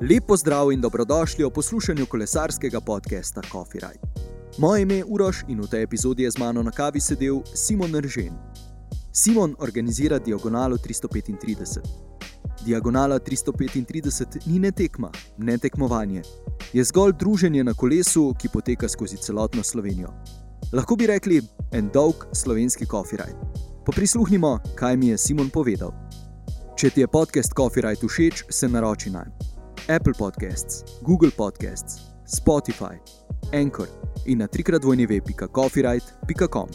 Lepo zdrav in dobrodošli v poslušanju kolesarskega podcasta Coffee Ride. Moje ime je Uroš in v tej epizodi je z mano na kavi sedel Simon Ržen. Simon organizira Diagonalo 335. Diagonala 335 ni ne tekma, ne tekmovanje. Je zgolj druženje na kolesu, ki poteka skozi celotno Slovenijo. Lahko bi rekli en dolg slovenski coffee ride. Poprisluhnimo, kaj mi je Simon povedal. Če ti je podcast Coffee Ride všeč, se naroči na Apple Podcasts, Google Podcasts, Spotify, Anchor in na trikrat dvojneve.coffeeride.com.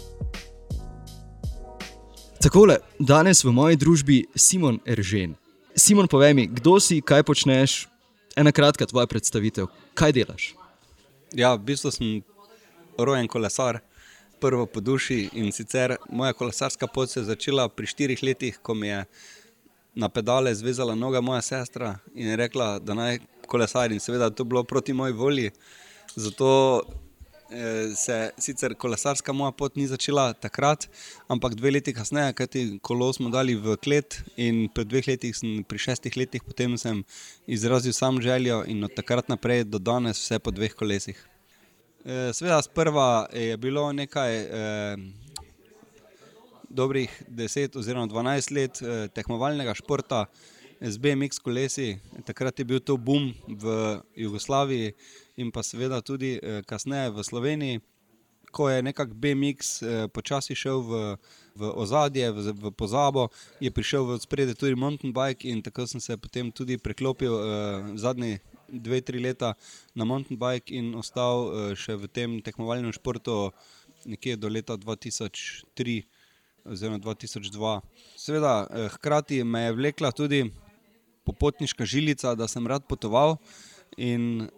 Takole, danes v moji družbi Simon Eržen. Simon, povej mi, kdo si, kaj počneš, ena kratka tvoja predstavitev, kaj delaš? Ja, v bistvu sem rojen kolesar, prvo po duši in sicer moja kolesarska pot se je začela pri štirih letih, ko mi je na pedale zvezala noga moja sestra in je rekla, da naj kolesarim. Seveda, to je bilo proti moji volji. Zato eh, se sicer kolesarska moja pot ni začela takrat, ampak dve leti kasneje, kajti kolo smo dali v klet in pred dveh letih, pri šestih letih, potem sem izrazil sam željo in od takrat naprej do danes vse po dveh kolesih. Eh, Sveda, sprva je bilo nekaj. Eh, dobrih 10 oziroma 12 let eh, tekmovalnega športa z BMX kolesi. Takrat je bil to boom v Jugoslaviji in pa seveda tudi eh, kasneje v Sloveniji, ko je nekako BMX eh, počasi šel v, v ozadje, v, v pozabo, je prišel v spredje tudi mountain bike in tako sem se potem tudi preklopil zadnji. Dve, tri leta na mountain bike in ostal uh, še v tem tekmovalnem športu, nekje do leta 2003, oziroma 2002. Seveda, eh, hkrati me je vlekla tudi popotniška žilica, da sem rad potoval. In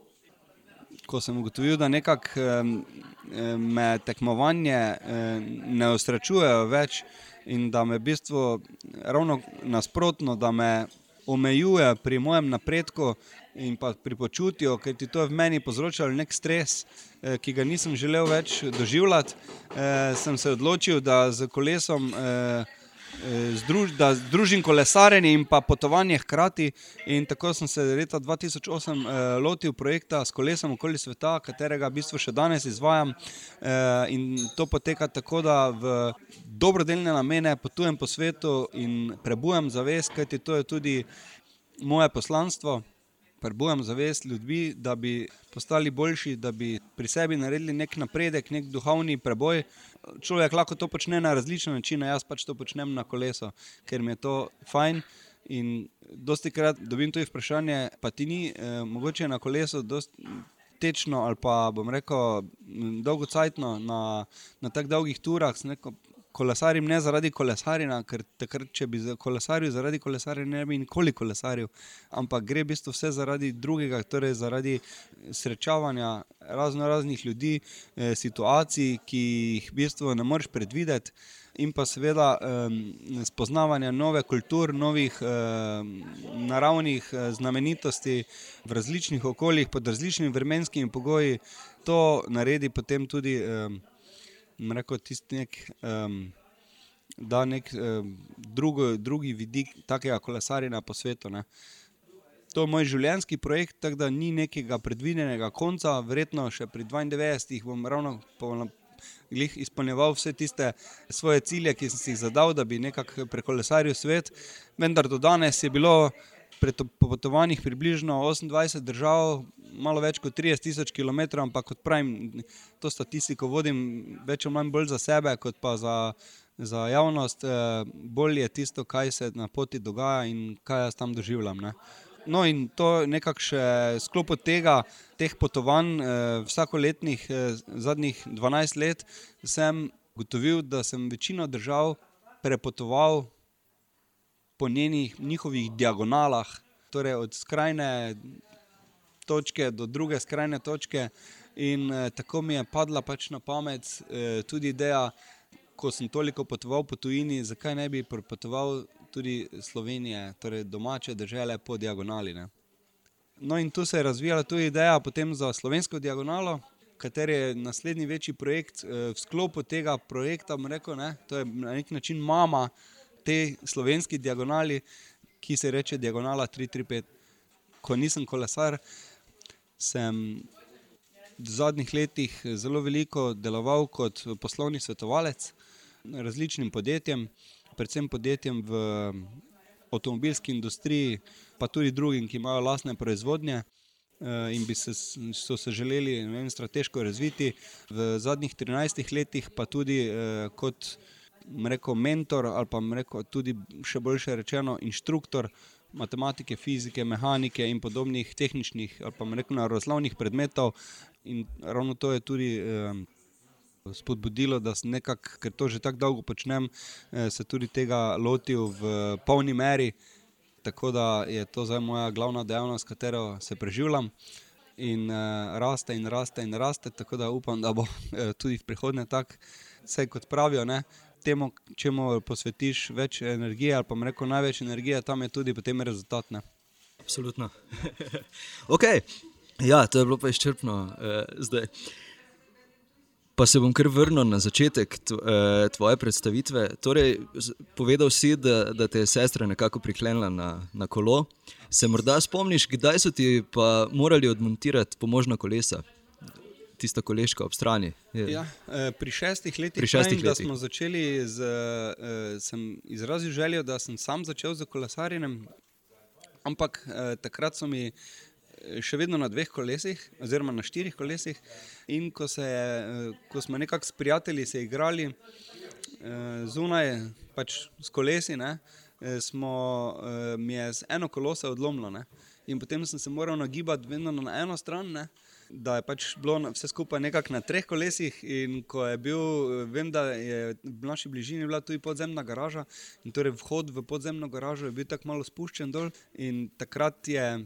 ko sem ugotovil, da nekako me tekmovanje ne ostračuje več in da me v bistvu ravno nasprotno, da me omejuje pri mojem napredku, in pa pri počutju, ker ti to je v meni povzročalo nek stres, eh, ki ga nisem želel več doživljati, eh, sem se odločil, da z kolesom. Eh, Združ, da združim kolesarjenje in pa potovanje hkrati. In tako sem se leta 2008 eh, lotil projekta s kolesom okoli sveta, katerega v bistvu še danes izvajam. Eh, in to poteka tako, da v dobrodelne namene potujem po svetu in prebujem zavest, kajti to je tudi moje poslanstvo prebujam zavest ljudi, da bi postali boljši, da bi pri sebi naredili nek napredek, nek duhovni preboj. Človek lahko to počne na različne načine, jaz pač to počnem na kolesu, ker mi je to fajn. In dosti krat dobim tudi vprašanje, pa ti ni eh, mogoče na kolesu tečno ali pa bom rekel dolgocajtno na, na tako dolgih turah, kolesarim ne zaradi kolesarjenja, ker takrat, če bi kolesaril zaradi kolesarjenja, ne bi nikoli kolesaril, ampak gre v bistvu vse zaradi drugega, torej zaradi srečavanja razno raznih ljudi, eh, situacij, ki jih v bistvu ne moreš predvideti. In pa seveda eh, spoznavanje nove kulture, novih eh, naravnih eh, znamenitosti v različnih okoljih, pod različnimi vremenskimi pogoji, to naredi potem tudi. Eh, rekel, nek, um, da nek um, drugo, drugi vidik takega kolesarjenja po svetu. Ne. To je moj življenjski projekt, tako da ni nekega predvidenega konca, verjetno še pri 92 bom ravno izpolnjeval vse tiste svoje cilje, ki sem si jih zadal, da bi nekako prekolesaril svet. Vendar do danes je bilo potovanih približno 28 držav, malo več kot 30 tisoč km, ampak kot pravim, to statistiko vodim več ali manj bolj za sebe, kot pa za, za javnost. Eh, bolje je tisto, kaj se na poti dogaja in kaj jaz tam doživljam. Ne. No, in to je nekakšen sklop tega, teh potovanj, eh, vsakoletnih, eh, zadnjih 12 let, sem ugotovil, da sem večino držav prepotoval po njenih, njihovih diagonalah, torej od skrajne točke do druge skrajne točke. In eh, tako mi je padla pač na pamet eh, tudi ideja, ko sem toliko potoval po tujini, zakaj ne bi potoval tudi Slovenije, torej domače države po diagonali. Ne? No, in tu se je razvijala tudi ideja za slovensko diagonalo, kater je naslednji večji projekt. Eh, v sklopu tega projekta, rekel, ne, to je na nek način mama te slovenske diagonali, ki se reče Diagonala 335 ko nisem kolesar, sem v zadnjih letih zelo veliko deloval kot poslovni svetovalec različnim podjetjem, predvsem podjetjem v avtomobilski industriji, pa tudi drugim, ki imajo lastne proizvodnje. In bi se, so se želeli vem, strateško razviti, v zadnjih 13 letih, pa tudi eh, kot rekel, mentor, ali pa rekel, tudi še boljše rečeno, inštruktor matematike, fizike, mehanike in podobnih tehničnih ali pa rekel, naravoslovnih predmetov. In ravno to je tudi eh, spodbudilo, da sem nekako, ker to že tako dolgo počnem, eh, se tudi tega lotil v polni meri. Tako da je to zdaj moja glavna dejavnost, katero se preživljam. In uh, raste, in raste, in raste, tako da upam, da bo uh, tudi v prihodnje tako, kot pravijo, ne, temu, če mu posvetiš več energije, ali pa reko največ energije, tam je tudi potem rezultat. Ne? Absolutno. ok, ja, to je bilo pa izčrpno uh, zdaj. Pa se bom kar vrnil na začetek eh, tvoje predstavitve. Torej, povedal si, da, da te je sestra nekako priklenila na, na kolo. Se morda spomniš, kdaj so ti pa morali odmontirati pomožna kolesa? Tista koleška ob strani. Ja, eh, pri šestih letih, pri šestih letih. smo začeli, z, eh, sem izrazil željo, da sem sam začel z kolesarjenjem, ampak eh, takrat so mi še vedno na dveh kolesih, oziroma na štirih kolesih. In ko, se, ko smo nekako s prijatelji se igrali zunaj, pač s kolesi, ne, smo, mi je z eno kolosa odlomilo. Ne. In potem sem se moral nagibati vedno na eno stran. Ne da je pač bilo vse skupaj nekako na treh kolesih. In ko je bil, vem, da je v naši bližini bila tudi podzemna garaža, in torej vhod v podzemno garažo je bil tako malo spuščen dol. In takrat je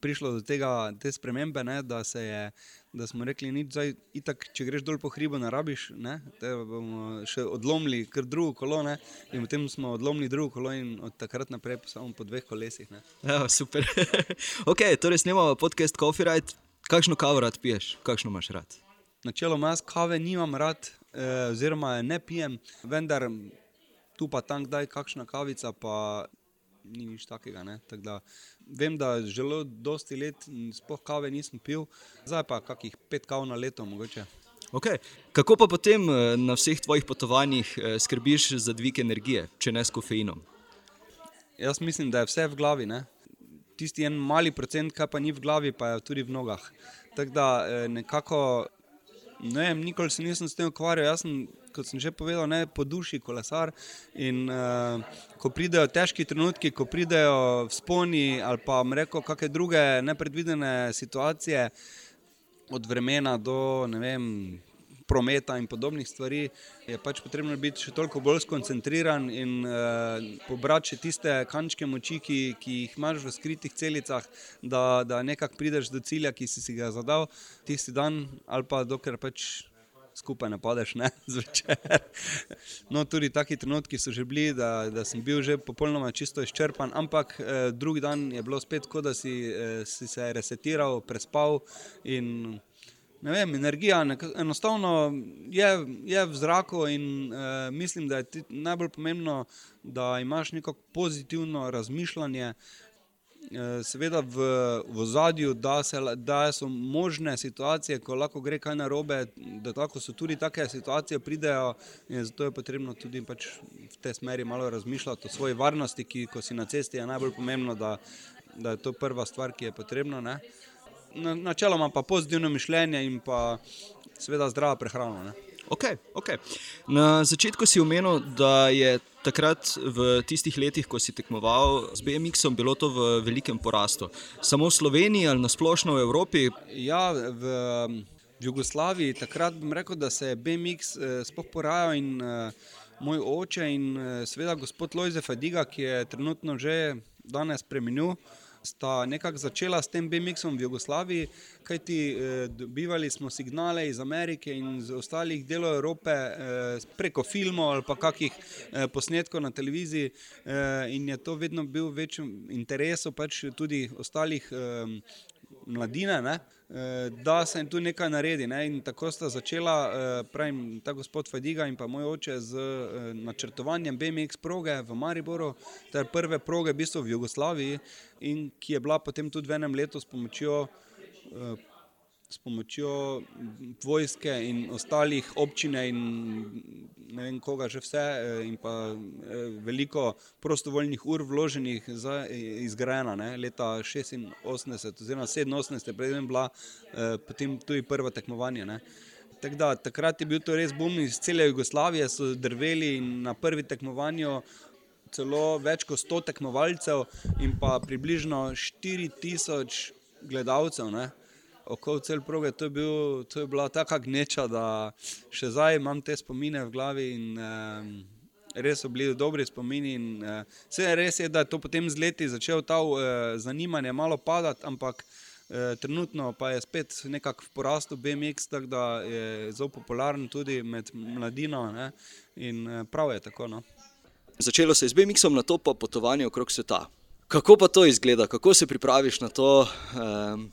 prišlo do tega, te spremembe, ne, da, je, da smo rekli, da če greš dol po hribu, ne rabiš, ne, te bomo še odlomili, ker drugo kolo. Ne, in potem smo odlomili drugo kolo in od takrat naprej samo po dveh kolesih. Ja, super. ok, torej snemamo podcast Coffee Ride. Kakšno kavo rad piješ, kakšno imaš rad? Načeloma jaz kave nimam rad, eh, oziroma ne pijem, vendar tu pa tam kdaj kakšna kavica, pa ni nič takega. Tak da, vem, da že dosti let spoh kave nisem pil, zdaj pa kakih pet kav na leto mogoče. Okay. Kako pa potem eh, na vseh tvojih potovanjih eh, skrbiš za dvig energije, če ne s kofeinom? Jaz mislim, da je vse v glavi. Ne? Tisti en mali procent, kaj pa ni v glavi, pa je tudi v nogah. Tako da eh, nekako, ne vem, nikoli se nisem s tem ukvarjal. Jaz sem, kot sem že povedal, ne po duši kolesar. In uh, ko pridejo težki trenutki, ko pridejo sponi ali pa reko, kakšne druge nepredvidene situacije, od vremena do ne vem prometa in podobnih stvari, je pač potrebno biti še toliko bolj skoncentriran in uh, pobrati še tiste kančke moči, ki, ki jih imaš v skritih celicah, da, da nekako prideš do cilja, ki si, si ga zadal tisti dan, ali pa dokler pač. Skupaj ne padeš, ne zvečer. No, tudi taki trenutki so že bili, da, da sem bil že popolnoma čisto izčrpan, ampak eh, drugi dan je bilo spet tako, da si, eh, si se resetiral, prespal in ne vem, energija enostavno je, je v zraku in uh, mislim, da je najbolj pomembno, da imaš neko pozitivno razmišljanje. Seveda v, v zadju, da, se, da so možne situacije, ko lahko gre kaj narobe, da tako so tudi take situacije pridejo. Zato je potrebno tudi pač v tej smeri malo razmišljati o svoji varnosti, ki ko si na cesti je najbolj pomembno, da, da je to prva stvar, ki je potrebna. Uh, načeloma pa pozitivno mišljenje in pa seveda zdrava prehrana. Okay, okay. Na začetku si omenil, da je takrat v tistih letih, ko si tekmoval z BMX-om, bilo to v velikem porastu. Samo v Sloveniji ali nasplošno v Evropi? Ja, v, v Jugoslaviji takrat bi rekel, da se je BMX eh, sploh porajal in eh, moj oče in eh, seveda gospod Lojze Fadiga, ki je trenutno že danes preminil sta nekako začela s tem BMX-om v Jugoslaviji, kajti eh, dobivali smo signale iz Amerike in iz ostalih delov Evrope eh, preko filmov ali pa kakih eh, posnetkov na televiziji, eh, in je to vedno bil v večjem interesu pač tudi ostalih. Eh, Mladine, ne, da se tu nekaj naredi. Ne? In tako sta začela, eh, pravim, ta gospod Fadiga in pa moj oče z eh, načrtovanjem BMX proge v Mariboru, ter prve proge v, bistvu v Jugoslaviji, in ki je bila potem tudi v enem letu s pomočjo s pomočjo vojske in ostalih občine in ne vem koga že vse eh, in pa eh, veliko prostovoljnih ur vloženih za izgrajena ne, leta 86 oziroma 87 je predtem bila eh, potem tudi prva tekmovanja. Ne. Tak da, takrat je bil to res bum iz cele Jugoslavije, so drveli na prvi tekmovanju celo več kot 100 tekmovalcev in pa približno 4000 gledalcev. Ne okoli cel proge, to je, bil, to je bila taka gneča, da še zdaj imam te spomine v glavi in eh, res so bili dobri spomini. In, eh, vse je res, je, da je to potem z leti začel ta eh, zanimanje malo padati, ampak eh, trenutno pa je spet nekako v porastu BMX, tako da je zelo popularen tudi med mladino ne? in eh, prav je tako. No. Začelo se je z BMX-om, na to pa potovanje okrog sveta. Kako pa to izgleda, kako se pripraviš na to? Um,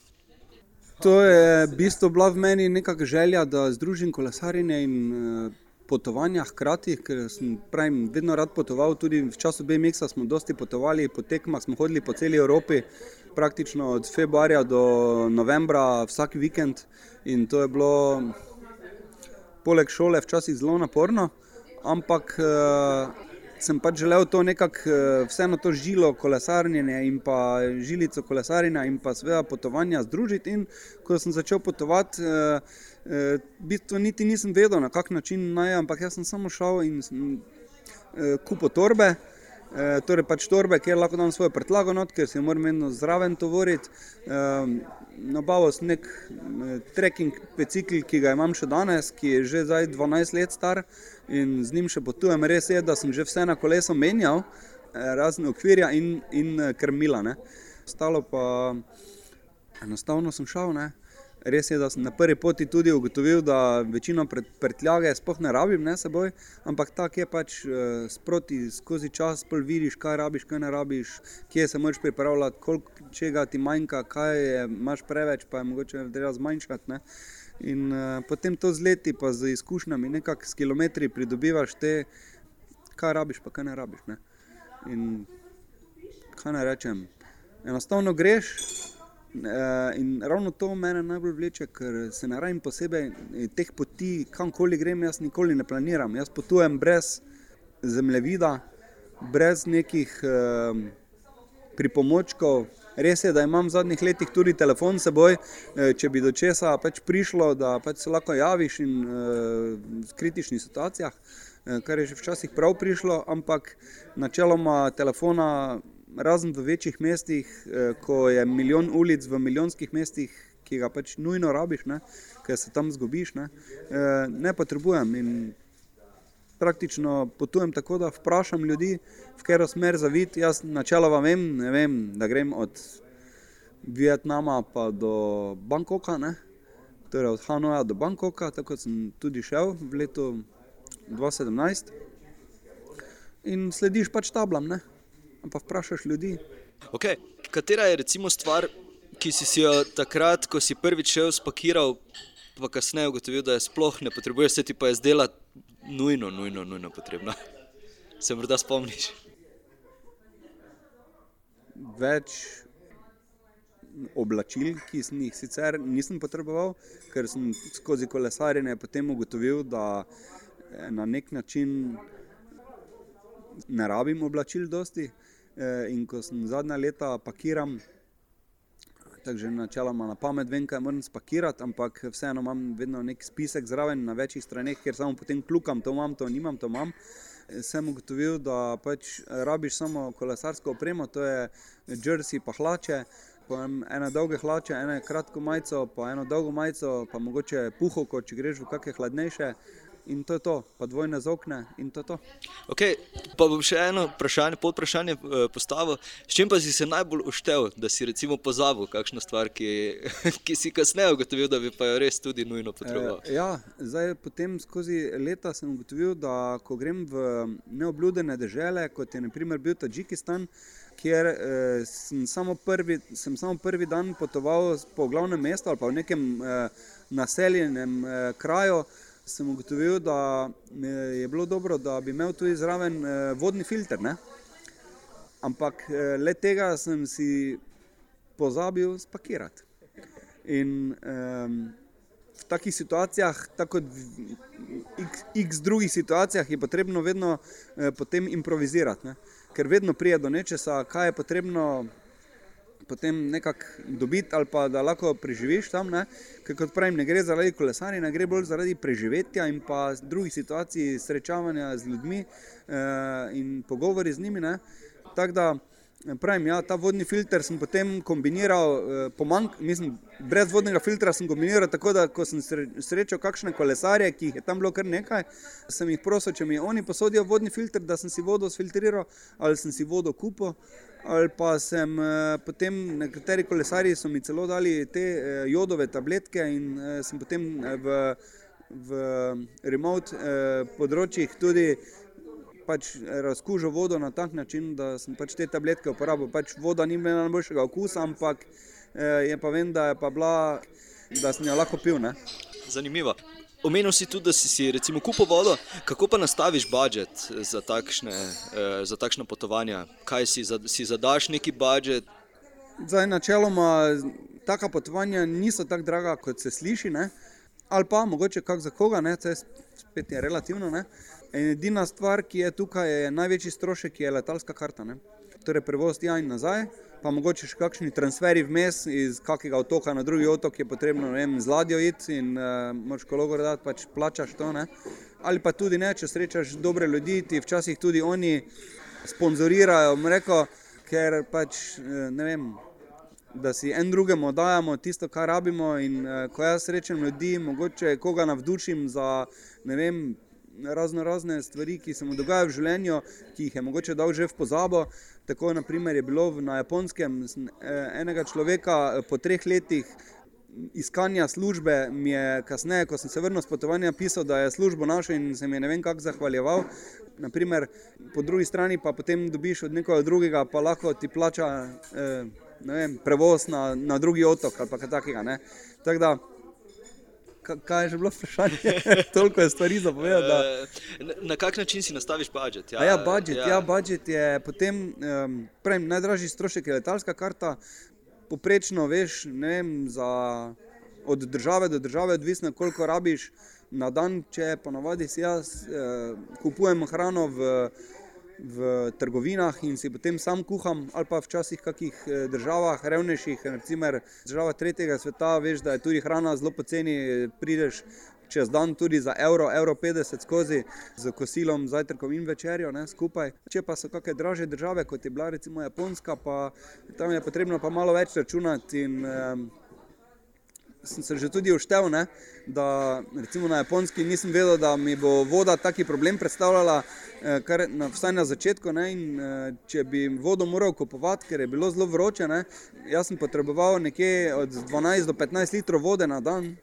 To je v bistvu bila v meni neka želja, da združim kolesarjenje in uh, potovanja hkrati, ker sem pravim, vedno rad potoval. Tudi v času BMX-a smo dosti potovali, po tekmah smo hodili po celi Evropi, praktično od februarja do novembra, vsak vikend. In to je bilo poleg šole včasih zelo naporno, ampak uh, sem pač želel to nekako, eh, vseeno to žilo kolesarjenja in pa žilico kolesarjenja in pa sveda potovanja združiti. In ko sem začel potovati, eh, eh, v bistvu niti nisem vedel, na kak način naj, ampak jaz sem samo šel in kupil torbe. E, torej, pač torbe, kjer lahko dam svojo prtljago, not, ker se moram vedno zraven tovoriti. E, Nabavil sem nek trekking bicikl, ki ga imam še danes, ki je že zdaj 12 let star in z njim še potujem. Res je, da sem že vse na kolesu menjal, eh, razne okvirja in, in eh, krmila. Ne. Ostalo pa enostavno sem šel. Ne. Res je, da sem na prvi poti tudi ugotovil, da večino prtljage sploh ne rabim ne seboj, ampak tako je pač eh, sproti skozi čas, pol vidiš, kaj rabiš, kaj ne rabiš, kje se moraš pripravljati, koliko čega ti manjka, kaj je, imaš preveč, pa je mogoče treba zmanjšati. In uh, potem to z leti, pa z izkušnjami, nekako s kilometri pridobivaš te, kaj rabiš, pa kaj ne rabiš. Ne? In kaj naj rečem, enostavno greš. Uh, in ravno to me najbolj vleče, ker se ne rajim posebej teh poti, kamkoli grem, jaz nikoli ne planiram. Jaz potujem brez zemljevida, brez nekih uh, pripomočkov, Res je, da imam v zadnjih letih tudi telefon s seboj, eh, če bi do česa pač prišlo, da pač se lahko javiš in uh, v kritičnih situacijah, kar je že včasih prav prišlo, ampak načeloma telefona, razen v večjih mestih, uh, ko je milijon ulic v milijonskih mestih, ki ga pač nujno rabiš, ker se tam zgubiš, ne, uh, ne potrebujem. In praktično potujem tako, da vprašam ljudi, v katero smer zaviti. Jaz načeloma vem, vem, da grem od Vietnama pa do Bangkoka, ne? torej od Hanoja do Bangkoka, tako sem tudi šel v letu 2017. In slediš pač tablam, ne? Pa vprašaš ljudi. Okay. Katera je recimo stvar, ki si, si jo takrat, ko si prvič šel, spakiral, pa kasneje ugotovil, da je sploh ne potrebuješ, se ti pa je zdela nujno, nujno, nujno potrebna. Se morda spomniš? Več oblačil, ki sem jih sicer nisem potreboval, ker sem skozi kolesarjenje potem ugotovil, da eh, na nek način ne rabim oblačil dosti. Eh, in ko sem zadnja leta pakiral, tako že načeloma na pamet vem, kaj moram spakirati, ampak vseeno imam vedno nek spisek zraven na večjih straneh, ker samo potem klukam, to imam, to nimam, to imam. Sem ugotovil, da pač rabiš samo kolesarsko opremo, to je jersey, pa hlače, pa ena dolga hlača, ena kratko majico, pa eno dolgo majico, pa mogoče puhovko, če greš v kakšne hladnejše in to je to, pa dvojne zokne in to je to. Okay, pa bom še eno vprašanje, podvprašanje eh, postavil. S čim pa si se najbolj uštev, da si recimo pozabil kakšno stvar, ki, ki si kasneje ugotovil, da bi pa jo res tudi nujno potreboval? E, ja, zdaj potem skozi leta sem ugotovil, da ko grem v neobljudene dežele, kot je naprimer bil Tadžikistan, kjer eh, sem, samo prvi, sem samo prvi dan potoval po glavnem mestu ali pa v nekem eh, naseljenem eh, kraju, sem ugotovil, da je bilo dobro, da bi imel tudi zraven eh, vodni filter. Ne? Ampak eh, le tega sem si pozabil spakirati. In eh, v takih situacijah, tako kot v x, x drugih situacijah, je potrebno vedno eh, potem improvizirati. Ne? Ker vedno pride do nečesa, kaj je potrebno potem nekako dobiti ali pa da lahko preživiš tam. Ne? Ker kot pravim, ne gre zaradi kolesarja, ne gre bolj zaradi preživetja in pa drugih situacij, srečavanja z ljudmi eh, in pogovori z njimi. Tako da pravim, ja, ta vodni filter sem potem kombiniral, eh, pomank, mislim, brez vodnega filtra sem kombiniral tako, da ko sem srečal kakšne kolesarje, ki jih je tam bilo kar nekaj, sem jih prosil, če mi oni posodijo vodni filter, da sem si vodo sfiltriral ali sem si vodo kupil ali pa sem eh, potem nekateri kolesari so mi celo dali te eh, jodove tabletke in eh, sem potem v, v remote področjih tudi pač razkužil vodo na tak način, da sem pač te tabletke uporabil. Pač voda ni imela najboljšega okusa, ampak je pa vem, da je pa bila, da sem jo lahko pil. Ne? Zanimivo. Omenil si tudi, da si, si recimo kupil vodo, kako pa nastaviš budžet za, takšne, eh, za takšne potovanja? Kaj si, za, si zadaš neki budžet? Načeloma, taka potovanja niso tako draga, kot se sliši, ne? ali pa mogoče kak za koga, ne? to je spet je relativno. Ne? Edina stvar, ki je tukaj, je največji strošek, je letalska karta. Ne? Torej, prevoz tja in nazaj pa mogoče še kakšni transferi vmes iz kakega otoka na drugi otok, je potrebno vem, z ladjo iti in uh, moč kologor dati, pač plačaš to. Ne? Ali pa tudi ne, če srečaš dobre ljudi, ti včasih tudi oni sponzorirajo, mreko, ker pač uh, ne vem. Da si en drugemu dajemo tisto, kar rabimo. In, uh, ko jaz srečam ljudi, mogoče koga navdušim za vem, razno razne stvari, ki se mu dogajajo v življenju, ki jih je mogoče dal že v pozabo. Tako naprimer, je bilo na japonskem eh, enega človeka eh, po treh letih iskanja službe, mi je kasneje, ko sem se vrnil s potovanja, pisal, da je službo našel in se mi je ne vem kako zahvaljeval. Naprimer, po drugi strani pa potem dobiš od nekoga drugega, pa lahko ti plača eh, vem, prevoz na, na drugi otok ali kaj takega. Tak da, kaj je že bilo vprašanje? Toliko je stvari za povedati. Da... Eh, na, na kak način si nastaviš budžet? Ja, ja, budžet, ja. ja, budžet je potem um, pravim, najdražji strošek, je letalska karta. Poprečno veš, vem, za, od države do države, odvisno koliko rabiš na dan, če ponovadi si jaz eh, kupujem hrano v v trgovinah in si potem sam kuham, ali pa včasih v kakih eh, državah, revnejših, recimo država tretjega sveta, veš, da je tudi hrana zelo poceni, prideš čez dan tudi za evro, evro 50 skozi z kosilom, zajtrkom in večerjo ne, skupaj. Če pa so kakšne draže države, kot je bila recimo Japonska, pa tam je potrebno pa malo več računati in eh, sem se že tudi uštev, ne, da recimo na japonski nisem vedel, da mi bo voda taki problem predstavljala, eh, kar na, vsaj na začetku. Ne, in, eh, če bi vodo moral kupovati, ker je bilo zelo vroče, ne, jaz sem potreboval nekje od 12 do 15 litrov vode na dan,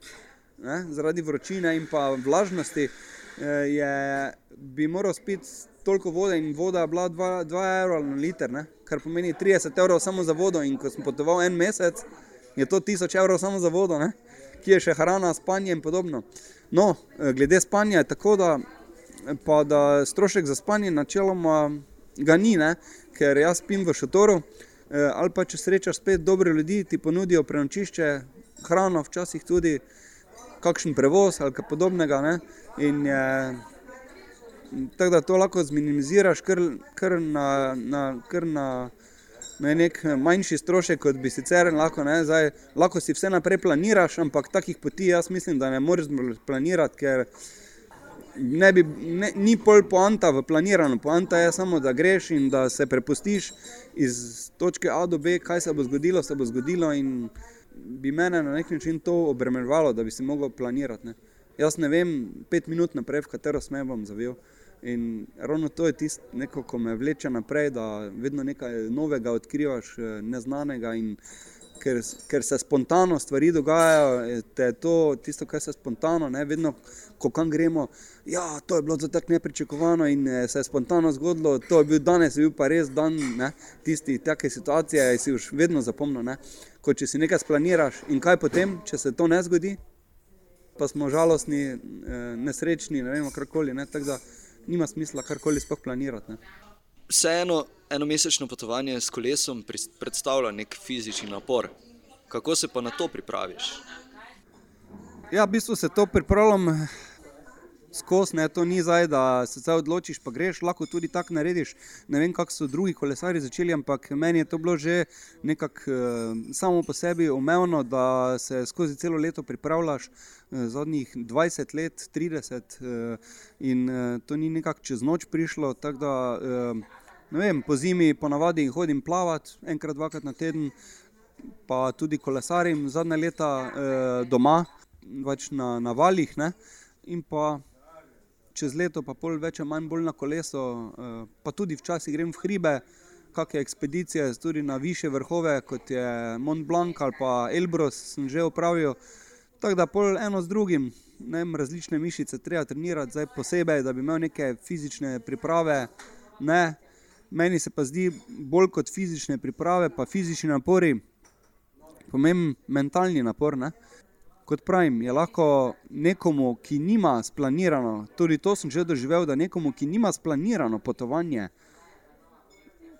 ne, zaradi vročine in pa vlažnosti, eh, je, bi moral spiti toliko vode in voda je bila 2 evra na liter, ne, kar pomeni 30 evrov samo za vodo. In ko sem potoval en mesec, je to 1000 evrov samo za vodo, ne? ki je še hrana, spanje in podobno. No, eh, glede spanja je tako, da, pa, da strošek za spanje načeloma ga ni, ne? ker jaz spim v šotoru. Eh, ali pa če srečaš spet dobre ljudi, ti ponudijo prenočišče, hrano, včasih tudi kakšen prevoz ali kaj podobnega. Ne? In je, tako da to lahko zminimiziraš, kar, kar na. na, kar na je nek eh, manjši strošek, kot bi sicer lahko. Zdaj, lahko si vse naprej planiraš, ampak takih poti jaz mislim, da ne moreš planirati, ker ne bi, ne, ni pol poanta v planiranju. Poanta je samo, da greš in da se prepustiš iz točke A do B, kaj se bo zgodilo, se bo zgodilo in bi mene na nek način to obremenjevalo, da bi si mogel planirati. Ne. Jaz ne vem, pet minut naprej, v katero smer bom zavil. In ravno to je tisto, ko me vleče naprej, da vedno nekaj novega odkrivaš, eh, neznanega. Ker, ker se spontano stvari dogajajo, te je to tisto, kar se spontano, ne, vedno, ko kam gremo. Ja, to je bilo tako nepričakovano in eh, se je spontano zgodilo. To je bil danes, je bil pa res dan, ne, tisti, take situacije si už vedno zapomnil. Kot če si nekaj splaniraš in kaj potem, če se to ne zgodi, pa smo žalostni, eh, nesrečni, ne vemo, karkoli. Ne, nima smisla karkoli sploh planirati. Ne. Vseeno, enomesečno potovanje s kolesom predstavlja nek fizični napor. Kako se pa na to pripraviš? Ja, v bistvu se to pripravljam skozi, ne, to ni zdaj, da se zdaj odločiš, pa greš, lahko tudi tako narediš. Ne vem, kako so drugi kolesari začeli, ampak meni je to bilo že nekako eh, samo po sebi umevno, da se skozi celo leto pripravljaš, eh, zadnjih 20 let, 30 eh, in eh, to ni nekako čez noč prišlo. Da, eh, vem, po zimi ponavadi hodim plavat, enkrat, dvakrat na teden, pa tudi kolesarim zadnje leta eh, doma, pač na, na valjih. In pa čez leto, pa pol več ali manj bolj na kolesu, eh, pa tudi včasih grem v hribe, kakšne ekspedicije, tudi na više vrhove, kot je Mont Blanc ali pa Elbrus, sem že upravil. Tako da pol eno z drugim, ne vem, različne mišice treba trenirati, zdaj posebej, da bi imel neke fizične priprave. Ne. Meni se pa zdi bolj kot fizične priprave, pa fizični napori, pomemben mentalni napor. Ne kot pravim, je lahko nekomu, ki nima splanirano, tudi to sem že doživel, da nekomu, ki nima splanirano potovanje,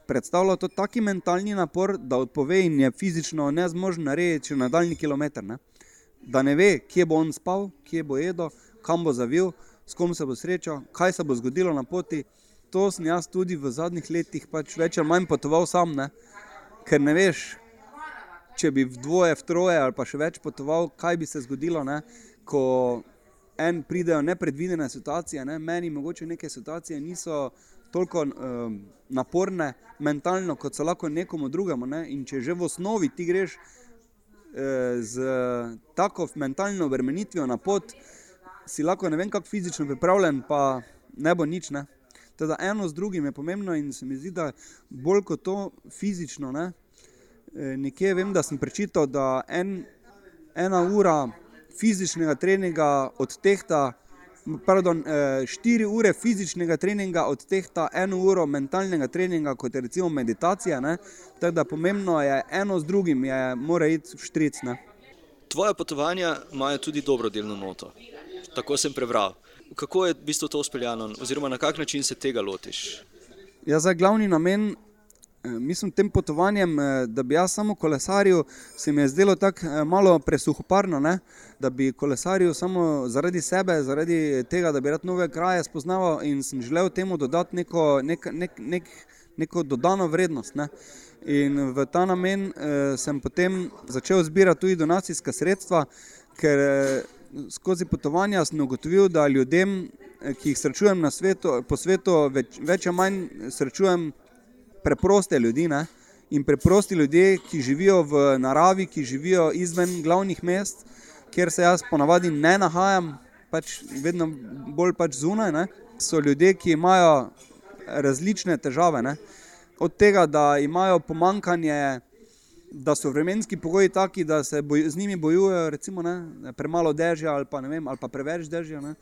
predstavlja to taki mentalni napor, da odpove in je fizično nezmožen narediti še nadaljni kilometr. Ne? Da ne ve, kje bo on spal, kje bo jedel, kam bo zavil, s kom se bo srečal, kaj se bo zgodilo na poti. To sem jaz tudi v zadnjih letih pač več ali manj potoval sam, ne? ker ne veš, če bi v dvoje, v troje ali pa še več potoval, kaj bi se zgodilo, ne? ko en pridejo nepredvidene situacije. Ne? Meni mogoče neke situacije niso toliko um, naporne mentalno, kot so lahko nekomu drugemu. Ne? In če že v osnovi ti greš eh, z tako mentalno obremenitvijo na pot, si lahko ne vem, kako fizično pripravljen, pa ne bo nič. Ne? Teda eno z drugim je pomembno in se mi zdi, da bolj kot to fizično, ne, nekje vem, da sem prečital, da en, ena ura fizičnega treninga odtehta, pardon, eh, štiri ure fizičnega treninga odtehta eno uro mentalnega treninga, kot je recimo meditacija. Ne? Tako da pomembno je eno z drugim, je mora iti v štric. Ne? Tvoje potovanja imajo tudi dobrodelno noto. Tako sem prebral. Kako je v bistvu to uspeljano, oziroma na kak način se tega lotiš? Ja, za glavni namen Eh, mislim, tem potovanjem, eh, da bi jaz samo kolesaril, se mi je zdelo tako eh, malo presuhoparno, ne? da bi kolesaril samo zaradi sebe, zaradi tega, da bi rad nove kraje spoznaval in sem želel temu dodati neko, nek, nek, nek, neko dodano vrednost. Ne? In v ta namen eh, sem potem začel zbirati tudi donacijska sredstva, ker eh, skozi potovanja sem ugotovil, da ljudem, ki jih srečujem na svetu, po svetu, več, več ali manj srečujem preproste ljudi ne? in preprosti ljudje, ki živijo v naravi, ki živijo izven glavnih mest, kjer se jaz ponavadi ne nahajam, pač vedno bolj pač zunaj, ne? so ljudje, ki imajo različne težave. Ne? Od tega, da imajo pomankanje, da so vremenski pogoji taki, da se boj, z njimi bojujejo, recimo, ne? premalo dežja ali pa, vem, ali pa preveč dežja. Ne?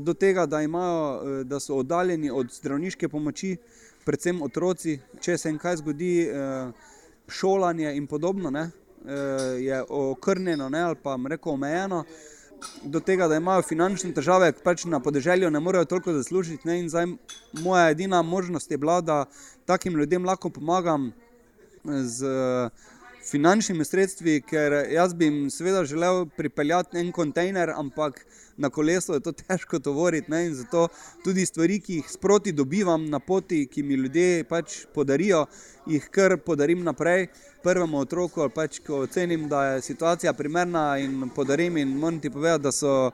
Do tega, da, imajo, da so oddaljeni od zdravniške pomoči, predvsem otroci, če se jim kaj zgodi, eh, šolanje in podobno, ne, eh, je okrnjeno ne, ali pa reko omejeno. Do tega, da imajo finančne težave, pač na podeželju ne morejo toliko zaslužiti. Ne, zdaj, moja edina možnost je bila, da takim ljudem lahko pomagam z finančnimi sredstvi, ker jaz bi jim seveda želel pripeljati en kontejner, ampak na kolesu je to težko tovoriti. Ne? In zato tudi stvari, ki jih sproti dobivam na poti, ki mi ljudje pač podarijo, jih kar podarim naprej prvemu otroku, ali pač ko ocenim, da je situacija primerna in podarim. In moram ti povedati, da so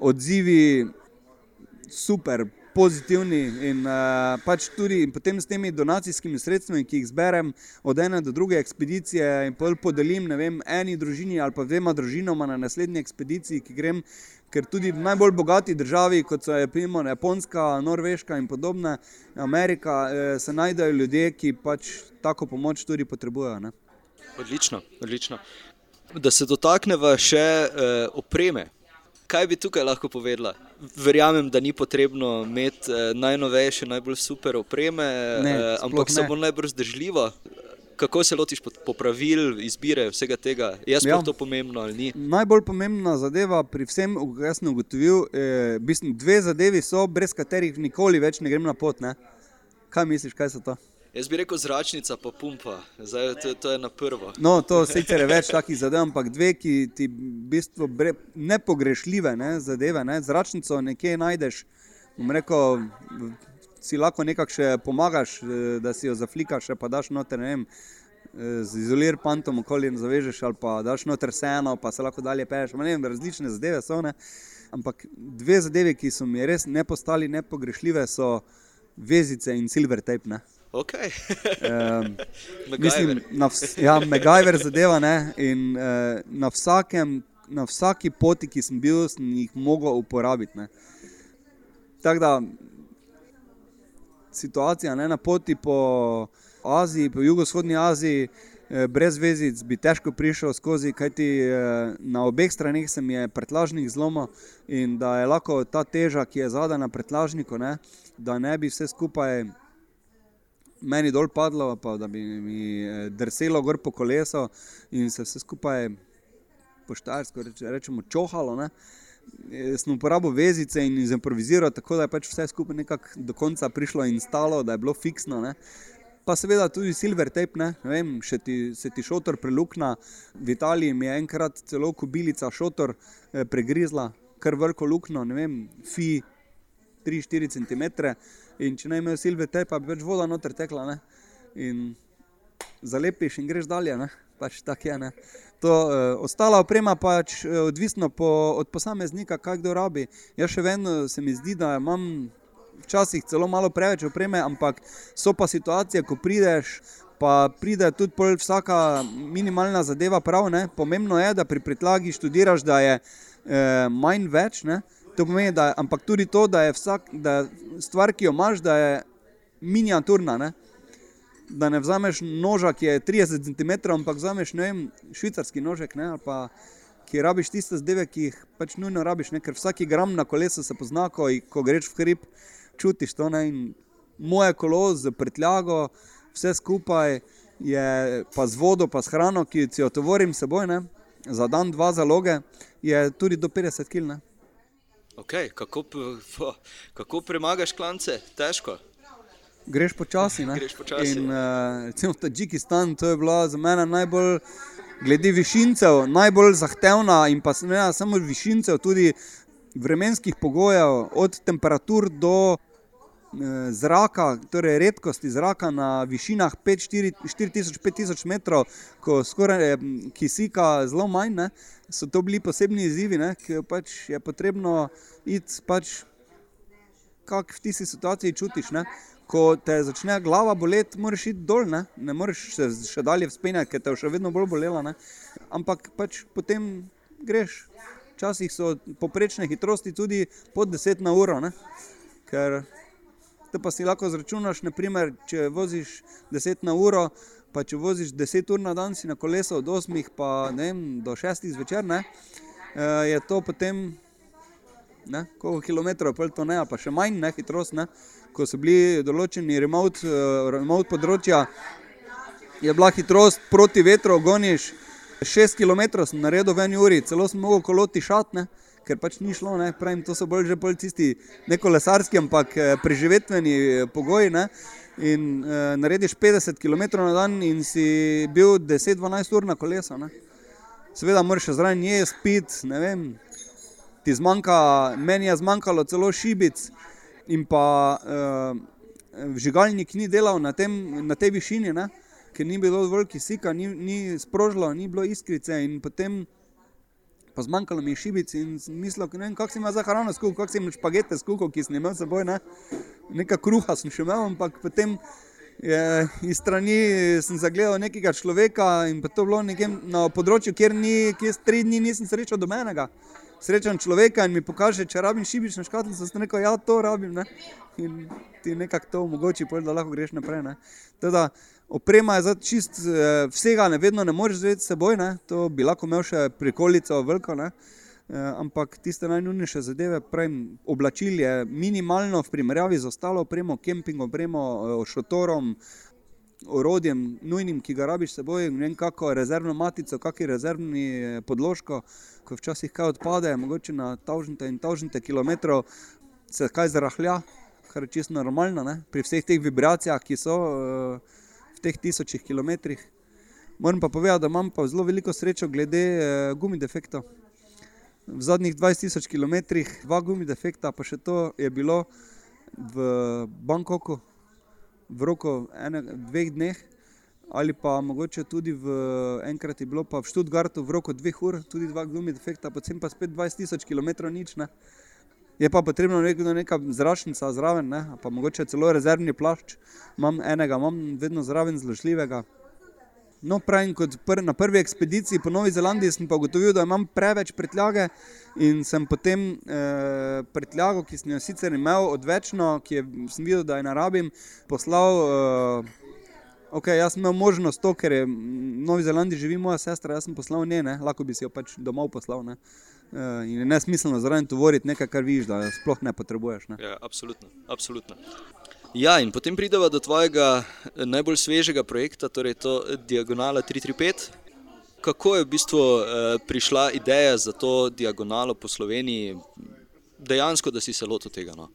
odzivi super. Pozitivni in uh, pač tudi potem s temi donacijskimi sredstvi, ki jih zberem od ene do druge ekspedicije, in podelim vem, eni družini ali pa dvema družinama na naslednji ekspediciji, ki grem, Ker tudi v najbolj bogati državi, kot so primo, Japonska, Norveška in podobne, Amerika, eh, se najdejo ljudje, ki pač tako pomoč tudi potrebujejo. Ne? Odlično, odlično. Da se dotaknemo še eh, opreme. Kaj bi tukaj lahko povedala? Verjamem, da ni potrebno imeti eh, najnovejše, najbolj super opreme, Ne, eh, ampak ne. samo najbolj zdržljivo. Kako se lotiš popravil, izbire vsega tega? Sploh Ja. to pomembno ali ni? Najbolj pomembna zadeva pri vsem, kar sem ugotovil, je, v bistvu, dve zadevi so, brez katerih nikoli več ne grem na pot. Ne? Kaj misliš, kaj so to? Jaz bi rekel zračnica, pa pumpa, Zdaj, to, to je na prvo. No, to sicer je več takih zadev, ampak dve, ki ti v bistvu bre, nepogrešljive ne, zadeve. Ne. Zračnico nekje najdeš, bom rekel, si lahko nekako še pomagaš, eh, da si jo zaflikaš, pa daš noter, ne vem, eh, z izolir pantom okoli zavežeš, ali pa daš noter vseeno, pa se lahko dalje. Ne vem, različne zadeve so. Ne. Ampak dve zadeve, ki so mi res ne postali nepogrešljive, so vezice in silver tape. Ne. Okay. Um. Mislim, na vs- ja, MacGyver zadeva ne. In uh, na, vsakem, na vsaki poti, ki sem bil, sem jih mogel uporabiti. ne. Tako da situacija ne, na poti po Aziji, po jugovzhodni Aziji, eh, brez vezic bi težko prišel skozi, kajti eh, na obeh straneh se mi je pretlažnik zlomil in da je lahko ta teža, ki je zadaj na pretlažniku, ne, da ne bi vse skupaj meni dol padlo, pa da bi mi eh, drselo gor po kolesu in se vse skupaj poštarsko reč, rečemo čohalo. Ne. Eh, Sem uporabil vezice in izimproviziral, tako da je pač vse skupaj nekako do konca prišlo in stalo, da je bilo fiksno. Ne. Pa seveda tudi silver tape, ne, ne vem, še ti, se ti šotor prelukna. V Italiji mi je enkrat celo kubilica šotor eh, pregrizla, kar veliko luknjo, ne vem, fi 3-4 cm. In če ne imel silve te, pa bi več voda noter tekla. Ne? In zalepiš in greš dalje. Ne? Pač tako je. Ne? To, eh, ostala oprema pač eh, odvisno po, od posameznika, kaj kdo rabi. Jaz še vedno se mi zdi, da imam včasih celo malo preveč opreme, ampak so pa situacije, ko prideš. Pa pride tudi vsaka minimalna zadeva prav. Ne? Pomembno je, da pri pretlagi študiraš, da je eh, manj več. Ne? To pomeni, da, ampak tudi to, da je vsak, da je stvar, ki jo imaš, da je miniaturna. Ne? Da ne vzameš noža, ki je 30 cm, ampak vzameš vem, švicarski nožek, ne? pa ki rabiš tiste zadeve, ki jih pač nujno rabiš. Ne? Ker vsak gram na kolesu se pozna, ko, ko greš v hrib, čutiš to. Ne? Moje kolo z prtljago, vse skupaj je pa z vodo, pa s hrano, ki jo tovorim s seboj, ne? za dan, dva zaloge, je tudi do 50 kg. Okay, kako, kako premagaš klance? Težko. Greš počasi. ne. Greš počasi. In uh, recimo Tadžikistan, to je bila za mene najbolj, glede višincev, najbolj zahtevna in pa ne samo višincev, tudi vremenskih pogojev, od temperatur do zraka, torej redkosti zraka na višinah 4000-5000 metrov, ko skoraj je m, kisika zelo manj, ne, so to bili posebni izzivi, ne, ki pač je potrebno iti pač kako v tisti situaciji čutiš. Ne? Ko te začne glava boleti, moraš iti dol, ne, ne moreš se še dalje vzpenjati, ker te bo še vedno bolj bolela. Ne? Ampak pač potem greš. Včasih so poprečne hitrosti tudi pod 10 na uro. Ne? Ker te pa si lahko zračunaš, naprimer, če voziš 10 na uro, pa če voziš 10 ur na dan, si na kolesu od 8 pa, ne do 6 zvečer, ne, eh, je to potem ne, koliko kilometrov, pol to ne, pa še manj, ne, hitrost, ne, ko so bili določeni remote, uh, remote področja, je bila hitrost proti vetru, goniš 6 km, sem naredil v eni uri, celo sem mogel kolo tišati, ne, ker pač ni šlo, ne, pravim, to so bolj že bolj tisti ne kolesarski, ampak eh, preživetveni eh, pogoji, ne, in uh, narediš 50 km na dan in si bil 10-12 ur na kolesu, ne. Seveda moraš še zraven jesti, piti, ne vem, ti zmanjka, meni je zmanjkalo celo šibic, in pa uh, vžigalnik ni delal na, tem, na tej višini, ne? ker ni bilo dovolj kisika, ni, ni sprožilo, ni bilo iskrice. In potem pa zmanjkalo mi je šibic in mislil, ne vem, kako si imel za hrano kako si imel špagete skuhal, ki sem imel seboj. Ne? Neka kruha sem še imel, ampak potem. Je, iz strani sem zagledal nekega človeka in to bilo nekje na področju, kjer, ni, kjer tri dni nisem srečal dobenega. srečam človeka in mi pokaže, če rabim šibično škatlico, sem rekel, ja, to rabim. Ne? In ti nekako to omogoči, da lahko greš naprej. Teda, oprema je zdaj čist, eh, vsega ne vedno ne moreš vzeti s seboj, ne? to bi lahko imel še prikolico veliko. Ne? Eh, ampak tiste najnujnejše zadeve, pravim, oblačil je minimalno v primerjavi z ostalo opremo, kemping opremo, eh, šotorom, orodjem, nujnim, ki ga rabiš seboj, ne vem, kako rezervno matico, kakšni rezervni podložko, ko včasih kaj odpade, mogoče na tavžnite in tavžnite kilometrov, se kaj zarahlja, kar je čisto normalno, ne? pri vseh teh vibracijah, ki so uh, v teh tisočih kilometrih. Moram pa povedati, da imam pa zelo veliko srečo glede uh, gumi defektov. V zadnjih 20.000 km, dva gumi defekta, pa še to je bilo v Bangkoku, v roku ene, dveh dneh, ali pa mogoče tudi v enkrat je bilo pa v Študgartu v roku dveh ur, tudi dva gumi defekta, potem pa spet 20.000 km nič. Ne. Je pa potrebno nekdo neka zračnica zraven, ne, pa mogoče celo rezervni plašč, imam enega, imam vedno zraven zložljivega. No, pravim, kot pr na prvi ekspediciji po Novi Zelandiji sem pa ugotovil, da imam preveč prtljage in sem potem eh, prtljago, ki sem jo sicer imel odvečno, ki je, sem videl, da je narabim, poslal. Eh, ok, jaz sem imel možnost to, ker je v Novi Zelandiji živi moja sestra, jaz sem poslal nje, ne, lahko bi si jo pač domov poslal. Ne. Uh, in je nesmiselno zaradi tega govoriti nekaj, kar vidiš, da sploh ne potrebuješ. Ne. Ja, absolutno, absolutno. Ja, in potem pridemo do tvojega eh, najbolj svežega projekta, torej to Diagonala 335. Kako je v bistvu eh, prišla ideja za to diagonalo po Sloveniji, dejansko, da si se lotil tega? No?